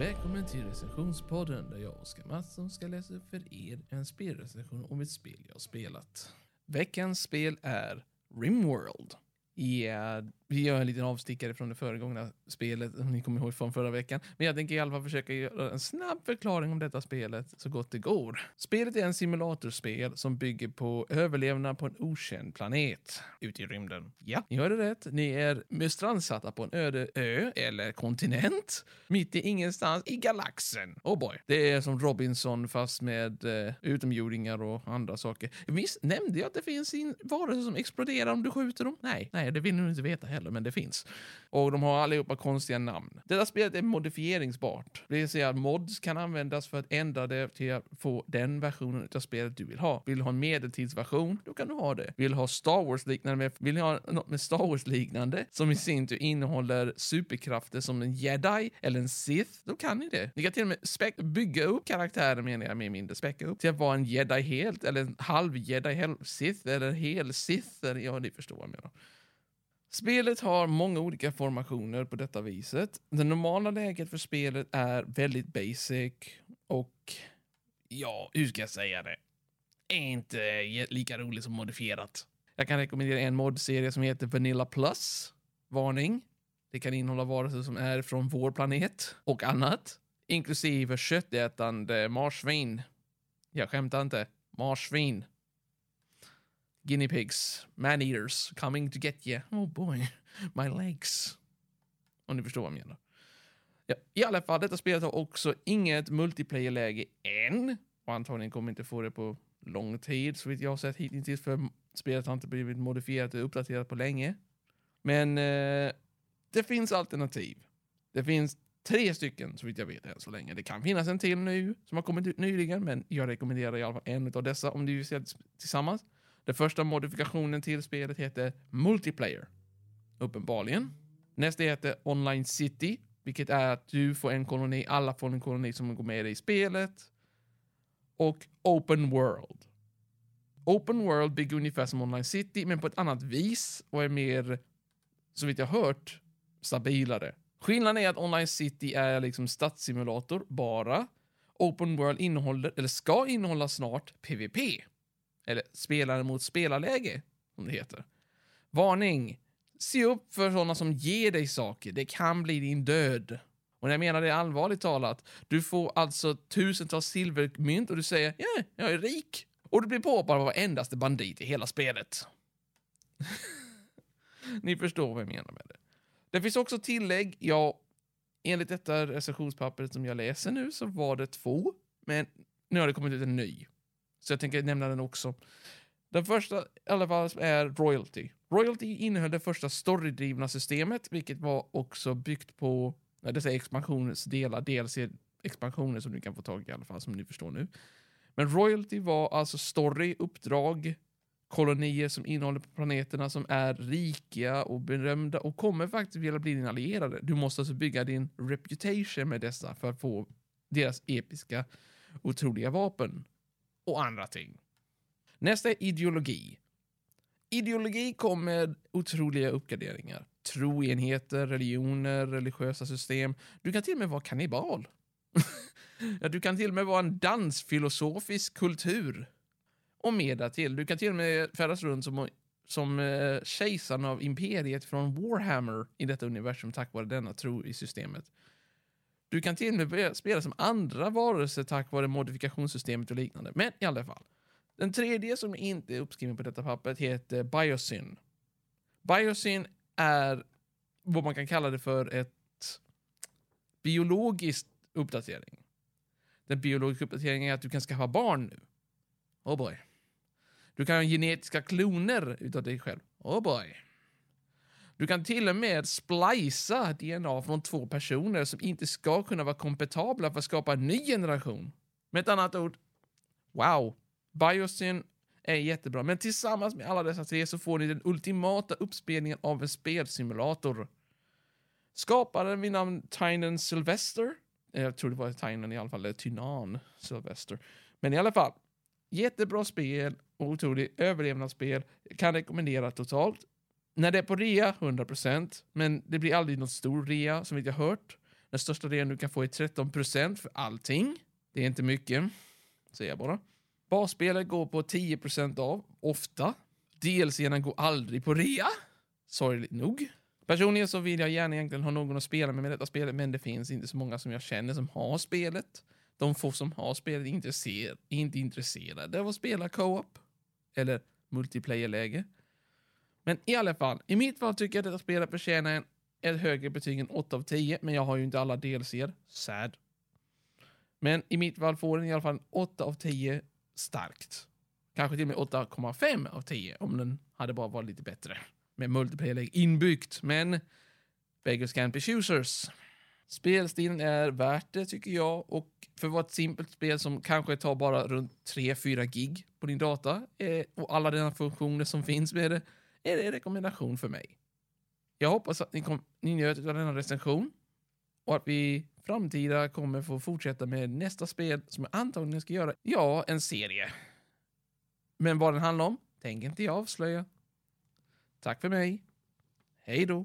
Välkommen till recensionspodden där jag, och Oskar Mattsson, ska läsa upp för er en spelrecension om ett spel jag har spelat. Veckans spel är Rimworld. Ja, eh, vi gör en liten avstickare från det föregångna spelet, om ni kommer ihåg från förra veckan. Men jag tänker i alla fall försöka göra en snabb förklaring om detta spelet så gott det går. Spelet är en simulatorspel som bygger på överlevnad på en okänd planet ute i rymden. Ja, ni hörde rätt. Ni är strandsatta på en öde ö eller kontinent mitt i ingenstans i galaxen. Oh boy. Det är som Robinson fast med eh, utomjordingar och andra saker. Visst nämnde jag att det finns en varelse som exploderar om du skjuter dem? Nej, nej, det vill ni inte veta heller, men det finns. Och de har allihopa konstiga namn. Detta spelet är modifieringsbart. Det vill säga att mods kan användas för att ändra det till att få den versionen av spelet du vill ha. Vill du ha en medeltidsversion, då kan du ha det. Vill du ha Star Wars-liknande, vill du ha något med Star Wars-liknande, som i sin tur innehåller superkrafter som en jedi eller en sith, då kan ni det. Ni kan till och med bygga upp karaktären, menar jag, mer mindre späcka upp, till att vara en jedi helt, eller en halv jedi, sith, eller hel sith, ja, ni förstår vad jag menar. Spelet har många olika formationer på detta viset. Det normala läget för spelet är väldigt basic och ja, hur ska jag säga det? Är inte lika roligt som modifierat. Jag kan rekommendera en modserie som heter Vanilla Plus. Varning. Det kan innehålla varelser som är från vår planet och annat. Inklusive köttätande marsvin. Jag skämtar inte. Marsvin. Guinea pigs, man eaters, coming to get you. Oh boy, my legs. Om ni förstår vad jag menar. Ja, I alla fall, detta spelet har också inget multiplayer-läge än. Och antagligen kommer inte få det på lång tid, så vitt jag har sett hittills, för spelet har inte blivit modifierat och uppdaterat på länge. Men eh, det finns alternativ. Det finns tre stycken, så vitt jag vet än så länge. Det kan finnas en till nu, som har kommit ut nyligen, men jag rekommenderar i alla fall en av dessa om du vill se tillsammans. Den första modifikationen till spelet heter Multiplayer. Uppenbarligen. Nästa heter Online City, vilket är att du får en koloni, alla får en koloni som går med dig i spelet. Och Open World. Open World bygger ungefär som Online City, men på ett annat vis och är mer, så vitt jag hört, stabilare. Skillnaden är att Online City är liksom stadssimulator bara. Open World innehåller, eller ska innehålla snart, PVP. Eller spelare mot spelarläge, som det heter. Varning! Se upp för sådana som ger dig saker. Det kan bli din död. Och när jag menar det allvarligt talat, du får alltså tusentals silvermynt och du säger ja, jag är rik. Och du blir påhoppad av varendaste bandit i hela spelet. Ni förstår vad jag menar med det. Det finns också tillägg. Ja, enligt detta recensionspappret som jag läser nu så var det två, men nu har det kommit ut en ny. Så jag tänker nämna den också. Den första i alla fall är Royalty. Royalty innehöll det första storydrivna systemet, vilket var också byggt på dessa expansionsdelar, DLC-expansioner som du kan få tag i i alla fall, som ni förstår nu. Men Royalty var alltså story, uppdrag, kolonier som innehåller planeterna som är rika och berömda och kommer faktiskt vilja bli din allierade. Du måste alltså bygga din reputation med dessa för att få deras episka, otroliga vapen och andra ting. Nästa är ideologi. Ideologi kommer med otroliga uppgraderingar. Troenheter, religioner, religiösa system. Du kan till och med vara kannibal. ja, du kan till och med vara en dansfilosofisk kultur. Och mer därtill. Du kan till och med färdas runt som, som eh, kejsaren av imperiet från Warhammer i detta universum tack vare denna tro i systemet. Du kan till och med spela som andra varelser tack vare modifikationssystemet och liknande. Men i alla fall. Den tredje som inte är uppskriven på detta pappret heter Biosyn. Biosyn är vad man kan kalla det för ett biologiskt uppdatering. Den biologiska uppdateringen är att du kan skaffa barn nu. Oh boy. Du kan ha genetiska kloner utav dig själv. Oh boy. Du kan till och med splicea DNA från två personer som inte ska kunna vara kompatibla för att skapa en ny generation. Med ett annat ord, wow, Biosyn är jättebra, men tillsammans med alla dessa tre så får ni den ultimata uppspelningen av en spelsimulator. Skaparen vid namn Tynan Sylvester, eh, jag tror det var Tynan i alla fall, eller Tynan Sylvester. Men i alla fall, jättebra spel, otroligt överlevnadsspel, kan rekommendera totalt. När det är på rea, 100%, men det blir aldrig någon stor rea som vi har hört. Den största rean du kan få är 13% för allting. Det är inte mycket, säger jag bara. Basspelet går på 10% av, ofta. DLCerna går aldrig på rea, sorgligt nog. Personligen så vill jag gärna egentligen ha någon att spela med med detta spelet, men det finns inte så många som jag känner som har spelet. De få som har spelet är inte intresserade av att spela co-op eller multiplayer-läge. Men i alla fall, i mitt fall tycker jag att detta spelet förtjänar en, ett högre betyg än 8 av 10, men jag har ju inte alla delser. Sad. Men i mitt fall får den i alla fall 8 av 10 starkt. Kanske till och med 8,5 av 10 om den hade bara varit lite bättre. Med multiplayer inbyggt, men beggars can't be choosers. Spelstilen är värt det tycker jag och för att vara ett simpelt spel som kanske tar bara runt 3-4 gig på din data eh, och alla dina funktioner som finns med det är det en rekommendation för mig. Jag hoppas att ni, kom, ni njöt av denna recension och att vi framtida kommer få fortsätta med nästa spel som jag antagligen ska göra, ja, en serie. Men vad den handlar om tänker inte jag avslöja. Tack för mig. Hej då.